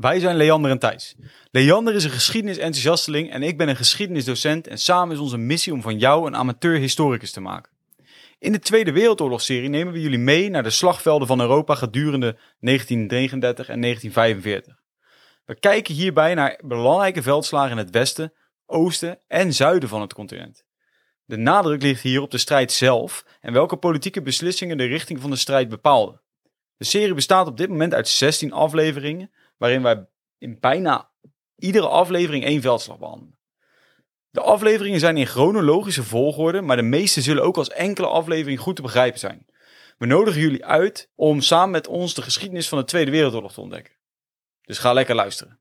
Wij zijn Leander en Thijs. Leander is een geschiedenisenthousiasteling en ik ben een geschiedenisdocent en samen is onze missie om van jou een amateur-historicus te maken. In de Tweede Wereldoorlogsserie nemen we jullie mee naar de slagvelden van Europa gedurende 1939 en 1945. We kijken hierbij naar belangrijke veldslagen in het westen, oosten en zuiden van het continent. De nadruk ligt hier op de strijd zelf en welke politieke beslissingen de richting van de strijd bepaalden. De serie bestaat op dit moment uit 16 afleveringen, waarin wij in bijna iedere aflevering één veldslag behandelen. De afleveringen zijn in chronologische volgorde, maar de meeste zullen ook als enkele aflevering goed te begrijpen zijn. We nodigen jullie uit om samen met ons de geschiedenis van de Tweede Wereldoorlog te ontdekken. Dus ga lekker luisteren.